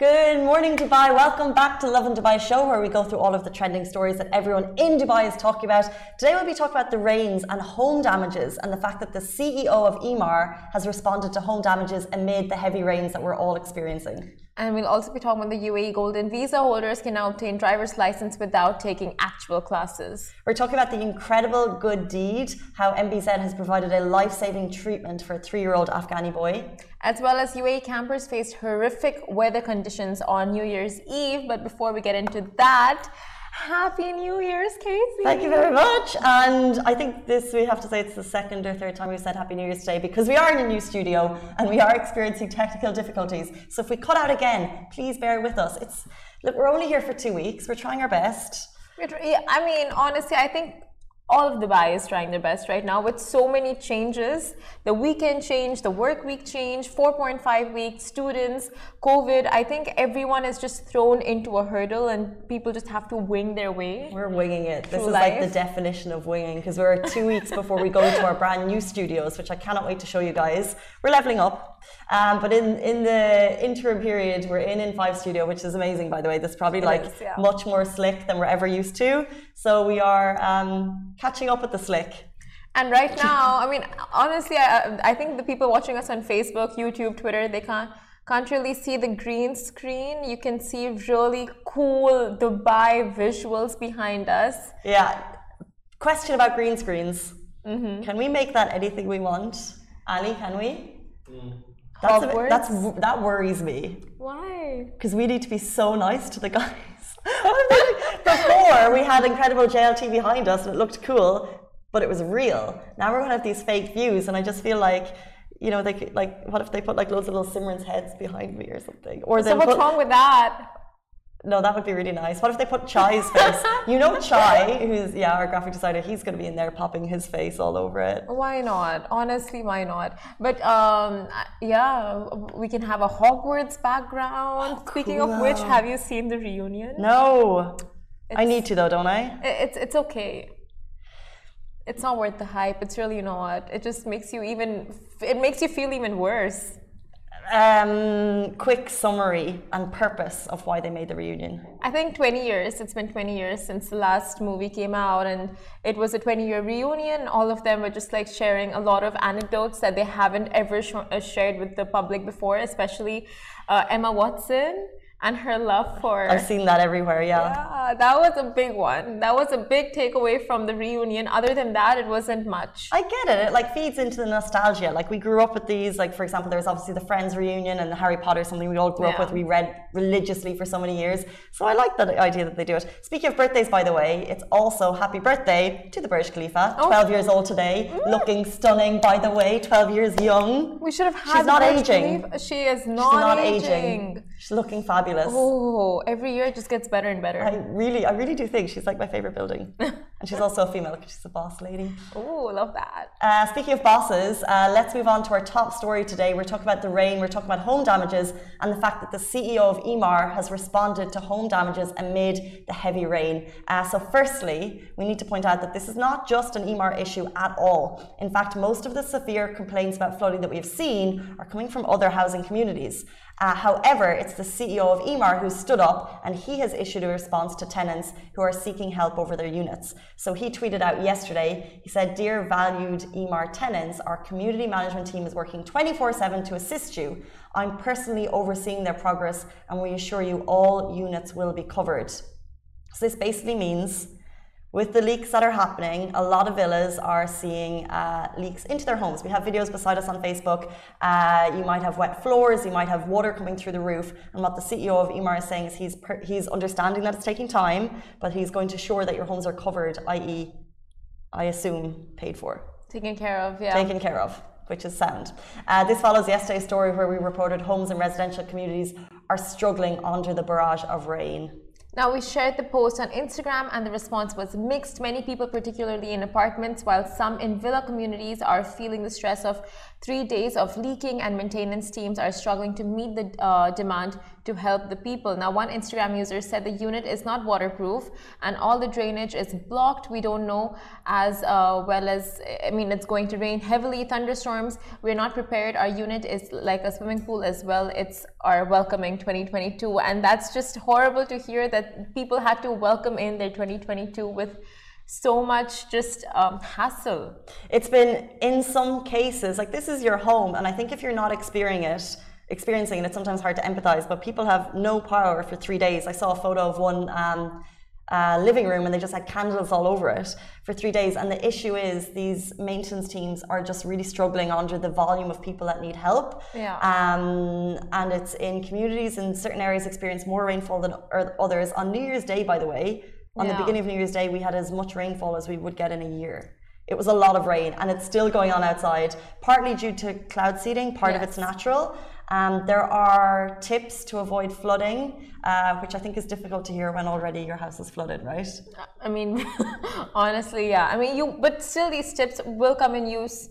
Good morning, Dubai. Welcome back to Lovin Dubai show, where we go through all of the trending stories that everyone in Dubai is talking about. Today, we'll be talking about the rains and home damages, and the fact that the CEO of Emaar has responded to home damages amid the heavy rains that we're all experiencing. And we'll also be talking about the UAE Golden Visa holders can now obtain driver's license without taking actual classes. We're talking about the incredible good deed, how MBZ has provided a life-saving treatment for a three-year-old Afghani boy. As well as UAE campers faced horrific weather conditions on New Year's Eve. But before we get into that, Happy New Year's, Casey. Thank you very much. And I think this, we have to say it's the second or third time we've said Happy New Year's today because we are in a new studio and we are experiencing technical difficulties. So if we cut out again, please bear with us. It's Look, we're only here for two weeks. We're trying our best. I mean, honestly, I think all of the buyers trying their best right now with so many changes. The weekend change, the work week change, 4.5 weeks, students, COVID. I think everyone is just thrown into a hurdle and people just have to wing their way. We're winging it. This is life. like the definition of winging because we're two weeks before we go to our brand new studios, which I cannot wait to show you guys. We're leveling up. Um, but in, in the interim period, we're in in five studio, which is amazing, by the way. This is probably like is, yeah. much more slick than we're ever used to. So we are um, catching up with the slick. And right now, I mean, honestly, I, I think the people watching us on Facebook, YouTube, Twitter, they can't can't really see the green screen. You can see really cool Dubai visuals behind us. Yeah. Question about green screens. Mm-hmm. Can we make that anything we want? Ali, can we? Mm. That's, a, that's that worries me. Why? Because we need to be so nice to the guys. Before we had incredible JLT behind us and it looked cool, but it was real. Now we're gonna have these fake views, and I just feel like, you know, they could, like, what if they put like loads of little Simran's heads behind me or something? Or so what's put, wrong with that? No, that would be really nice. What if they put Chai's face? you know Chai, who's yeah, our graphic designer, he's gonna be in there popping his face all over it. Why not? Honestly, why not? But um yeah, we can have a Hogwarts background. Oh, Speaking of which, have you seen the reunion? No. I need to though, don't I? It's it's okay. It's not worth the hype. It's really not. It just makes you even it makes you feel even worse um, quick summary and purpose of why they made the reunion? I think 20 years. It's been 20 years since the last movie came out, and it was a 20 year reunion. All of them were just like sharing a lot of anecdotes that they haven't ever sh- uh, shared with the public before, especially uh, Emma Watson and her love for. I've seen that everywhere, yeah. Yeah, that was a big one. That was a big takeaway from the reunion. Other than that, it wasn't much. I get it. It like feeds into the nostalgia. Like we grew up with these. Like for example, there's obviously the Friends reunion and the Harry Potter, something we all grew yeah. up with. We read religiously for so many years. So I like the idea that they do it. Speaking of birthdays, by the way, it's also happy birthday to the Burj Khalifa. Oh. 12 years old today, mm. looking stunning. By the way, 12 years young. We should have had. She's not aging. Khalifa. She is not, She's not aging. aging. She's looking fabulous. Oh, every year it just gets better and better. I really, I really do think she's like my favorite building. and she's also a female because she's a boss lady. Oh, love that. Uh, speaking of bosses, uh, let's move on to our top story today. We're talking about the rain, we're talking about home damages, and the fact that the CEO of Emaar has responded to home damages amid the heavy rain. Uh, so, firstly, we need to point out that this is not just an Emaar issue at all. In fact, most of the severe complaints about flooding that we've seen are coming from other housing communities. Uh, however, it's the CEO of Emaar who stood up and he has issued a response to tenants who are seeking help over their units. So he tweeted out yesterday, he said, Dear valued Emaar tenants, our community management team is working 24 7 to assist you. I'm personally overseeing their progress and we assure you all units will be covered. So this basically means with the leaks that are happening, a lot of villas are seeing uh, leaks into their homes. We have videos beside us on Facebook. Uh, you might have wet floors, you might have water coming through the roof. And what the CEO of Emaar is saying is he's, he's understanding that it's taking time, but he's going to ensure that your homes are covered, i.e., I assume, paid for. Taken care of, yeah. Taken care of which is sound. Uh, this follows yesterday's story where we reported homes and residential communities are struggling under the barrage of rain. Now, we shared the post on Instagram and the response was mixed. Many people, particularly in apartments, while some in villa communities are feeling the stress of three days of leaking and maintenance teams are struggling to meet the uh, demand to help the people. Now, one Instagram user said the unit is not waterproof and all the drainage is blocked. We don't know as uh, well as, I mean, it's going to rain heavily, thunderstorms. We're not prepared. Our unit is like a swimming pool as well. It's our welcoming 2022. And that's just horrible to hear that people had to welcome in their 2022 with so much just um, hassle. It's been in some cases like this is your home, and I think if you're not experiencing it, experiencing and it's sometimes hard to empathize. But people have no power for three days. I saw a photo of one. Um, uh, living room and they just had candles all over it for three days. And the issue is these maintenance teams are just really struggling under the volume of people that need help. Yeah. Um, and it's in communities in certain areas experience more rainfall than others. On New Year's Day, by the way, on yeah. the beginning of New Year's Day, we had as much rainfall as we would get in a year. It was a lot of rain, and it's still going on outside, partly due to cloud seeding, part yes. of it's natural. Um, there are tips to avoid flooding, uh, which I think is difficult to hear when already your house is flooded, right? I mean, honestly, yeah. I mean, you, but still, these tips will come in use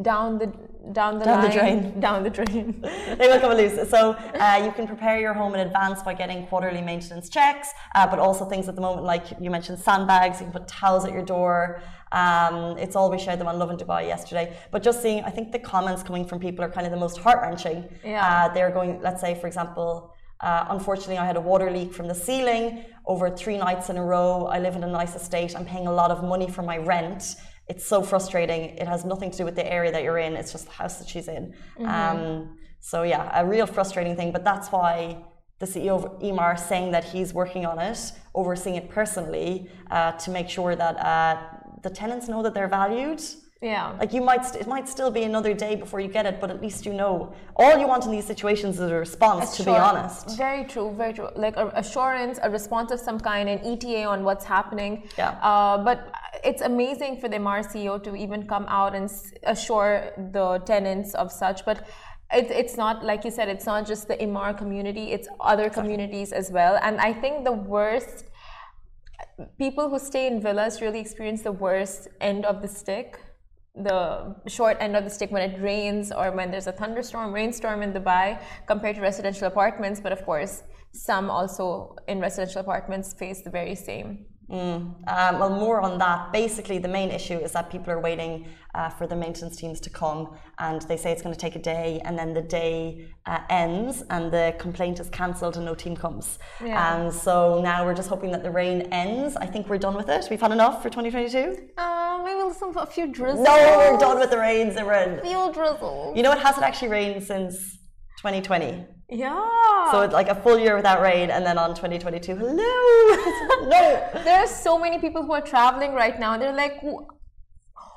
down the down the down line, the drain. Down the drain. They will come loose. So uh, you can prepare your home in advance by getting quarterly maintenance checks uh, but also things at the moment like you mentioned sandbags. You can put towels at your door. Um, it's all we shared them on Lovin Dubai yesterday. But just seeing I think the comments coming from people are kind of the most heart-wrenching. Yeah. Uh, they're going let's say for example uh, unfortunately, I had a water leak from the ceiling over three nights in a row. I live in a nice estate. I'm paying a lot of money for my rent it's so frustrating. It has nothing to do with the area that you're in. It's just the house that she's in. Mm-hmm. Um, so yeah, a real frustrating thing. But that's why the CEO of Emaar saying that he's working on it, overseeing it personally, uh, to make sure that uh, the tenants know that they're valued. Yeah. Like you might, st- it might still be another day before you get it, but at least you know. All you want in these situations is a response, to be honest. Very true, very true. Like a assurance, a response of some kind, an ETA on what's happening. Yeah. Uh, but it's amazing for the Emaar CEO to even come out and assure the tenants of such. But it, it's not like you said. It's not just the Emaar community; it's other communities as well. And I think the worst people who stay in villas really experience the worst end of the stick the short end of the stick when it rains or when there's a thunderstorm, rainstorm in Dubai compared to residential apartments. But of course, some also in residential apartments face the very same. Mm. Um, well, more on that. Basically, the main issue is that people are waiting uh, for the maintenance teams to come, and they say it's going to take a day, and then the day uh, ends, and the complaint is cancelled, and no team comes. Yeah. And so now we're just hoping that the rain ends. I think we're done with it. We've had enough for 2022. Uh, maybe some a few drizzles. No, we're done with the rains. A few drizzles. You know, it hasn't actually rained since 2020. Yeah. So it's like a full year without rain, and then on 2022, hello. no. There are so many people who are traveling right now. They're like,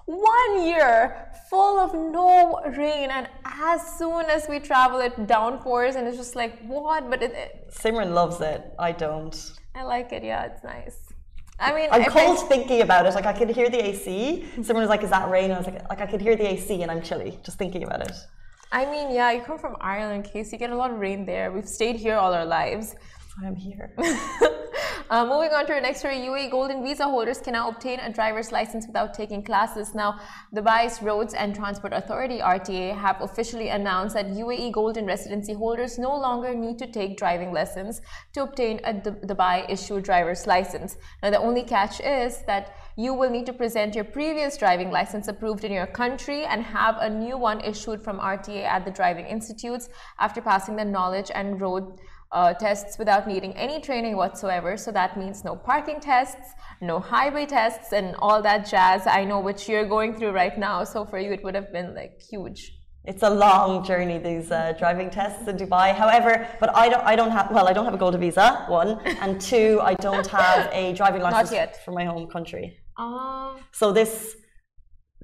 one year full of no rain, and as soon as we travel, it downpours, and it's just like, what? But it, it Simran loves it. I don't. I like it. Yeah, it's nice. I mean, I'm cold I, thinking about it. Like I could hear the AC. Someone was like, "Is that rain?" And I was like, "Like I could hear the AC, and I'm chilly just thinking about it." I mean, yeah, you come from Ireland, case you get a lot of rain there. We've stayed here all our lives. That's why I'm here. uh, moving on to our next story, UAE Golden Visa holders can now obtain a driver's license without taking classes. Now, Dubai's Roads and Transport Authority (RTA) have officially announced that UAE Golden residency holders no longer need to take driving lessons to obtain a Dubai-issued driver's license. Now, the only catch is that you will need to present your previous driving license approved in your country and have a new one issued from RTA at the driving institutes after passing the knowledge and road uh, tests without needing any training whatsoever. So that means no parking tests, no highway tests, and all that jazz I know which you're going through right now. So for you, it would have been like huge. It's a long journey, these uh, driving tests in Dubai. However, but I don't, I don't have, well, I don't have a golden visa, one, and two, I don't have a driving license for my home country. Um, so this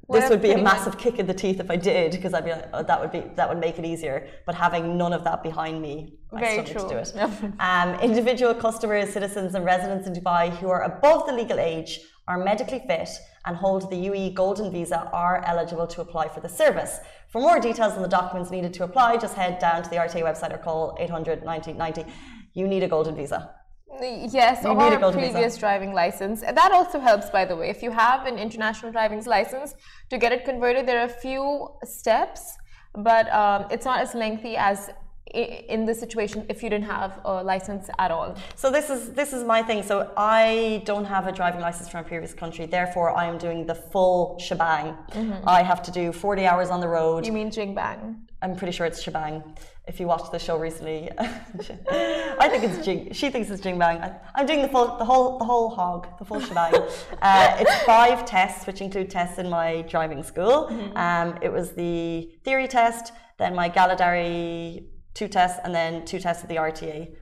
this would be a massive kick in the teeth if I did, because I'd be like, oh, that would be that would make it easier. But having none of that behind me, Very I still true. need to do it. um, individual customers, citizens, and residents in Dubai who are above the legal age, are medically fit, and hold the UAE Golden Visa are eligible to apply for the service. For more details on the documents needed to apply, just head down to the RTA website or call 800 90 90. You need a Golden Visa. Yes, you or a previous driving license. That also helps, by the way. If you have an international driving license, to get it converted, there are a few steps, but um, it's not as lengthy as in the situation if you didn't have a license at all? So this is this is my thing. So I don't have a driving license from a previous country. Therefore, I am doing the full shebang. Mm-hmm. I have to do 40 hours on the road. You mean jing bang? I'm pretty sure it's shebang. If you watched the show recently, I think it's jing. She thinks it's jing bang. I'm doing the full, the whole, the whole hog, the full shebang. uh, it's five tests, which include tests in my driving school. Mm-hmm. Um, it was the theory test, then my Galadari two tests and then two tests of the RTA.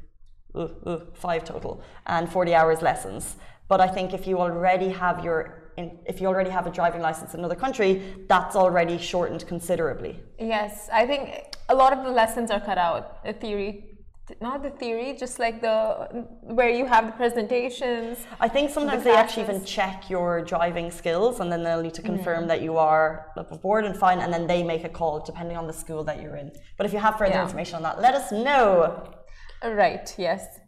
Ooh, ooh, five total, and 40 hours lessons. But I think if you already have your in, if you already have a driving license in another country, that's already shortened considerably. Yes, I think a lot of the lessons are cut out. The theory, not the theory, just like the where you have the presentations. I think sometimes the they actually even check your driving skills, and then they'll need to confirm mm. that you are aboard and fine, and then they make a call depending on the school that you're in. But if you have further yeah. information on that, let us know. Right. Yes.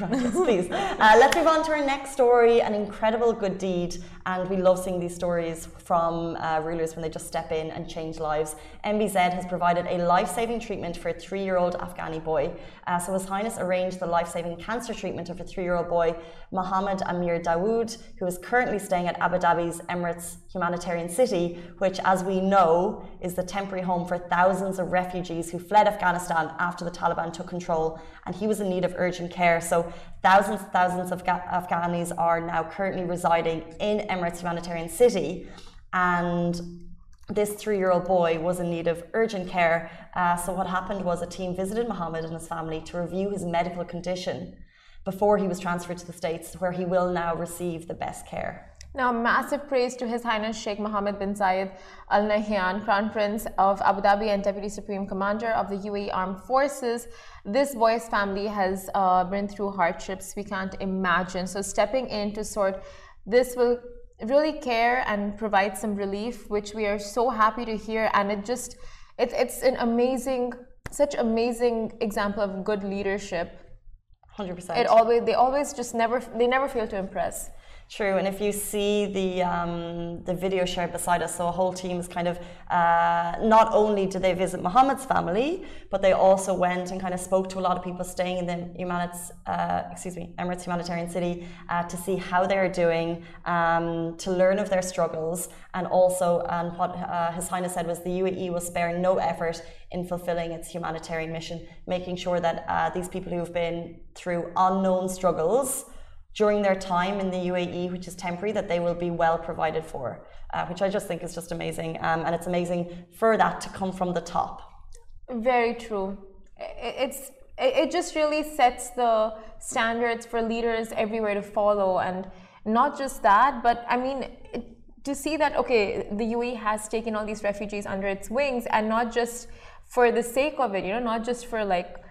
Right, please. Uh, let's move on to our next story an incredible good deed. And we love seeing these stories from uh, rulers when they just step in and change lives. MBZ has provided a life saving treatment for a three year old Afghani boy. Uh, so, His Highness arranged the life saving cancer treatment of a three year old boy, Mohammed Amir Dawood, who is currently staying at Abu Dhabi's Emirates Humanitarian City, which, as we know, is the temporary home for thousands of refugees who fled Afghanistan after the Taliban took control. And he was in need of urgent care. So, thousands and thousands of Afghanis are now currently residing in Emirates Humanitarian City. And this three year old boy was in need of urgent care. Uh, so, what happened was a team visited Mohammed and his family to review his medical condition before he was transferred to the States, where he will now receive the best care. Now, massive praise to His Highness Sheikh Mohammed bin Zayed Al Nahyan, Crown Prince of Abu Dhabi and Deputy Supreme Commander of the UAE Armed Forces. This boy's family has uh, been through hardships we can't imagine. So, stepping in to sort this will really care and provide some relief, which we are so happy to hear. And it just, it, it's an amazing, such amazing example of good leadership. 100%. It always, they always just never, they never fail to impress. True, and if you see the um, the video shared beside us, so a whole team is kind of uh, not only did they visit Muhammad's family, but they also went and kind of spoke to a lot of people staying in the Emirates, uh, excuse me, Emirates Humanitarian City uh, to see how they're doing, um, to learn of their struggles, and also, and what uh, His Highness said was the UAE will spare no effort in fulfilling its humanitarian mission, making sure that uh, these people who've been through unknown struggles during their time in the UAE, which is temporary, that they will be well provided for, uh, which I just think is just amazing. Um, and it's amazing for that to come from the top. Very true. It's it just really sets the standards for leaders everywhere to follow, and not just that, but I mean. to see that okay the UAE has taken all these refugees under its wings and not just for the sake of it you know not just for like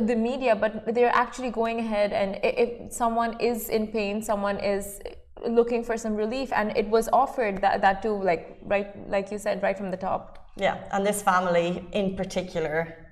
the media, but they're actually going ahead and if someone is in pain, someone is looking for some relief, and it was offered that that too, like right, like you said, right from the top. Yeah, and this family in particular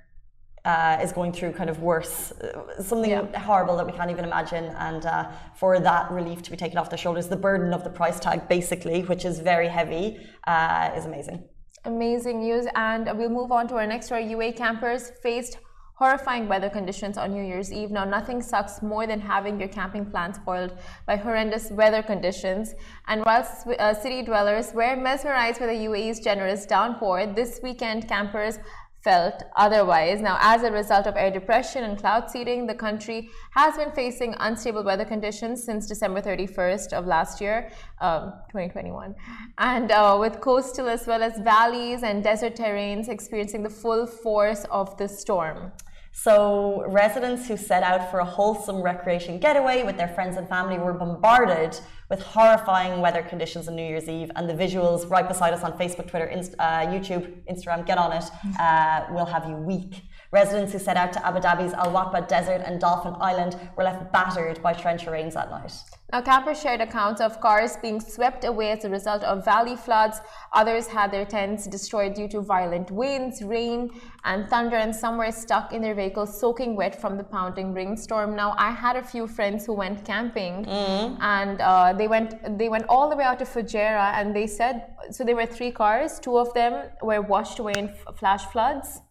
uh, is going through kind of worse, uh, something yeah. horrible that we can't even imagine. And uh, for that relief to be taken off their shoulders, the burden of the price tag, basically, which is very heavy, uh, is amazing. Amazing news. And we'll move on to our next story. UAE campers faced horrifying weather conditions on New Year's Eve. Now, nothing sucks more than having your camping plan spoiled by horrendous weather conditions. And while uh, city dwellers were mesmerized by the UAE's generous downpour, this weekend campers felt otherwise. Now, as a result of air depression and cloud seeding, the country has been facing unstable weather conditions since December 31st of last year, um, 2021. And uh, with coastal as well as valleys and desert terrains experiencing the full force of the storm. So, residents who set out for a wholesome recreation getaway with their friends and family were bombarded with horrifying weather conditions on New Year's Eve. And the visuals right beside us on Facebook, Twitter, Inst uh, YouTube, Instagram, get on it, uh, will have you weak. Residents who set out to Abu Dhabi's Al Desert and Dolphin Island were left battered by torrential rains that night. Now, campers shared accounts of cars being swept away as a result of valley floods. Others had their tents destroyed due to violent winds, rain, and thunder, and some were stuck in their vehicles soaking wet from the pounding rainstorm. Now, I had a few friends who went camping, mm. and uh, they went they went all the way out to Fujairah, and they said so. There were three cars. Two of them were washed away in flash floods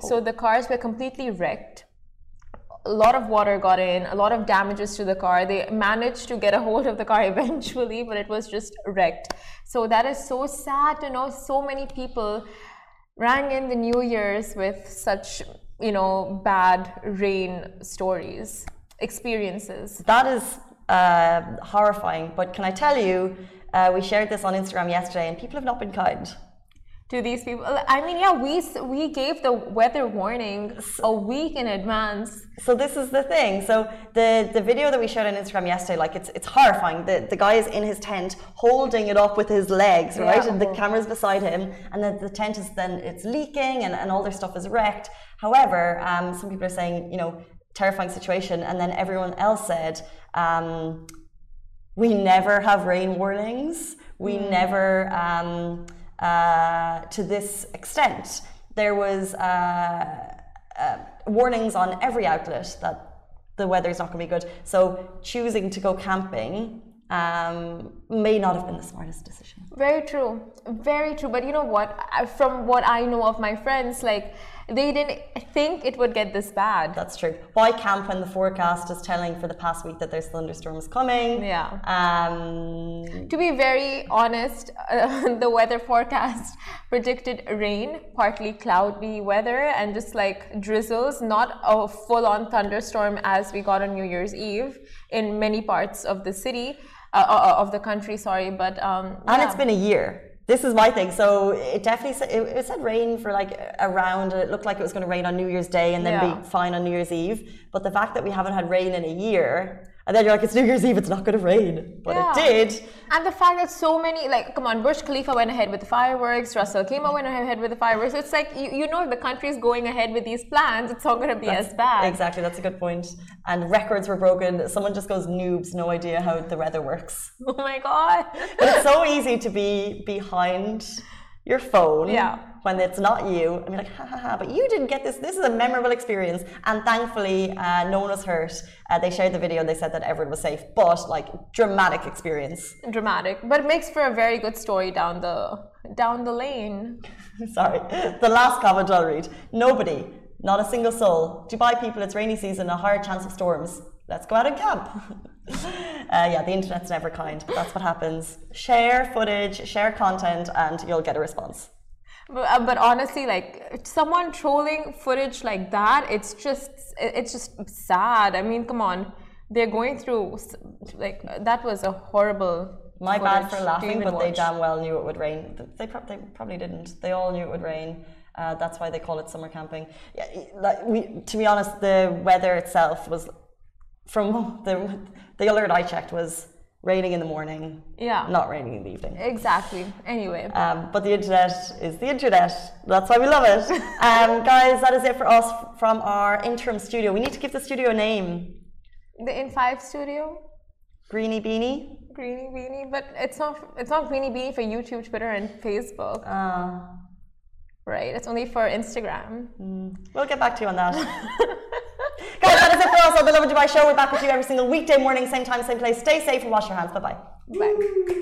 So the cars were completely wrecked. A lot of water got in, a lot of damages to the car. They managed to get a hold of the car eventually, but it was just wrecked. So that is so sad to know so many people rang in the New Year's with such, you know, bad rain stories, experiences. That is uh, horrifying. But can I tell you, uh, we shared this on Instagram yesterday, and people have not been kind to these people. I mean, yeah, we we gave the weather warning a week in advance. So this is the thing. So the the video that we showed on Instagram yesterday, like it's it's horrifying. The the guy is in his tent holding it up with his legs, right, yeah. and the camera's beside him, and then the tent is then it's leaking and, and all their stuff is wrecked. However, um, some people are saying, you know, terrifying situation, and then everyone else said. Um, we never have rain warnings. We mm. never um, uh, to this extent. There was uh, uh, warnings on every outlet that the weather is not going to be good. So choosing to go camping um, may not have been the smartest decision. Very true, very true. But you know what? From what I know of my friends, like they didn't think it would get this bad. That's true. Why camp when the forecast is telling for the past week that there's thunderstorms coming? Yeah. Um, to be very honest, uh, the weather forecast predicted rain, partly cloudy weather, and just like drizzles, not a full on thunderstorm as we got on New Year's Eve in many parts of the city. Uh, uh, of the country, sorry, but um, and yeah. it's been a year this is my thing. So it definitely said, it, it, said rain for like around. It looked like it was going to rain on New Year's Day and then yeah. be fine on New Year's Eve. But the fact that we haven't had rain in a year and then you're like, it's New Year's Eve, it's not going to rain. But yeah. it did. And the fact that so many, like, come on, Burj Khalifa went ahead with the fireworks, Al Khaimah went ahead with the fireworks. It's like, you, you know, if the country is going ahead with these plans, it's not going to be that's, as bad. Exactly, that's a good point. And records were broken. Someone just goes noobs, no idea how the weather works. Oh my God. but it's so easy to be behind your phone. Yeah when it's not you and be like, ha ha ha, but you didn't get this. This is a memorable experience. And thankfully, uh, no one was hurt. Uh, they shared the video and they said that everyone was safe, but like dramatic experience. Dramatic, but it makes for a very good story down the down the lane. Sorry, the last comment I'll read. Nobody, not a single soul. Dubai people, it's rainy season, a higher chance of storms. Let's go out and camp. Uh, yeah, the internet's never kind, but that's what happens. Share footage, share content, and you'll get a response. But, uh, but, honestly, like someone trolling footage like that, it's just it's just sad. I mean, come on, they're going through like that was a horrible. My bad for laughing, but watch. they damn well knew it would rain. They, pro- they probably didn't. They all knew it would rain. Uh, that's why they call it summer camping. Yeah, like we, to be honest, the weather itself was from the the alert I checked was raining in the morning, yeah, not raining in the evening. Exactly. Anyway, um, but the internet is the internet. That's why we love it. um, guys, that is it for us from our interim studio. We need to give the studio a name. The In Five Studio. Greeny Beanie. Greeny Beanie, but it's not. It's not Greeny Beanie for YouTube, Twitter, and Facebook. Uh, right. It's only for Instagram. Mm. We'll get back to you on that. Guys, that is it for us on the Lovin Dubai show. We're back with you every single weekday morning, same time, same place. Stay safe and wash your hands. Bye-bye. Bye.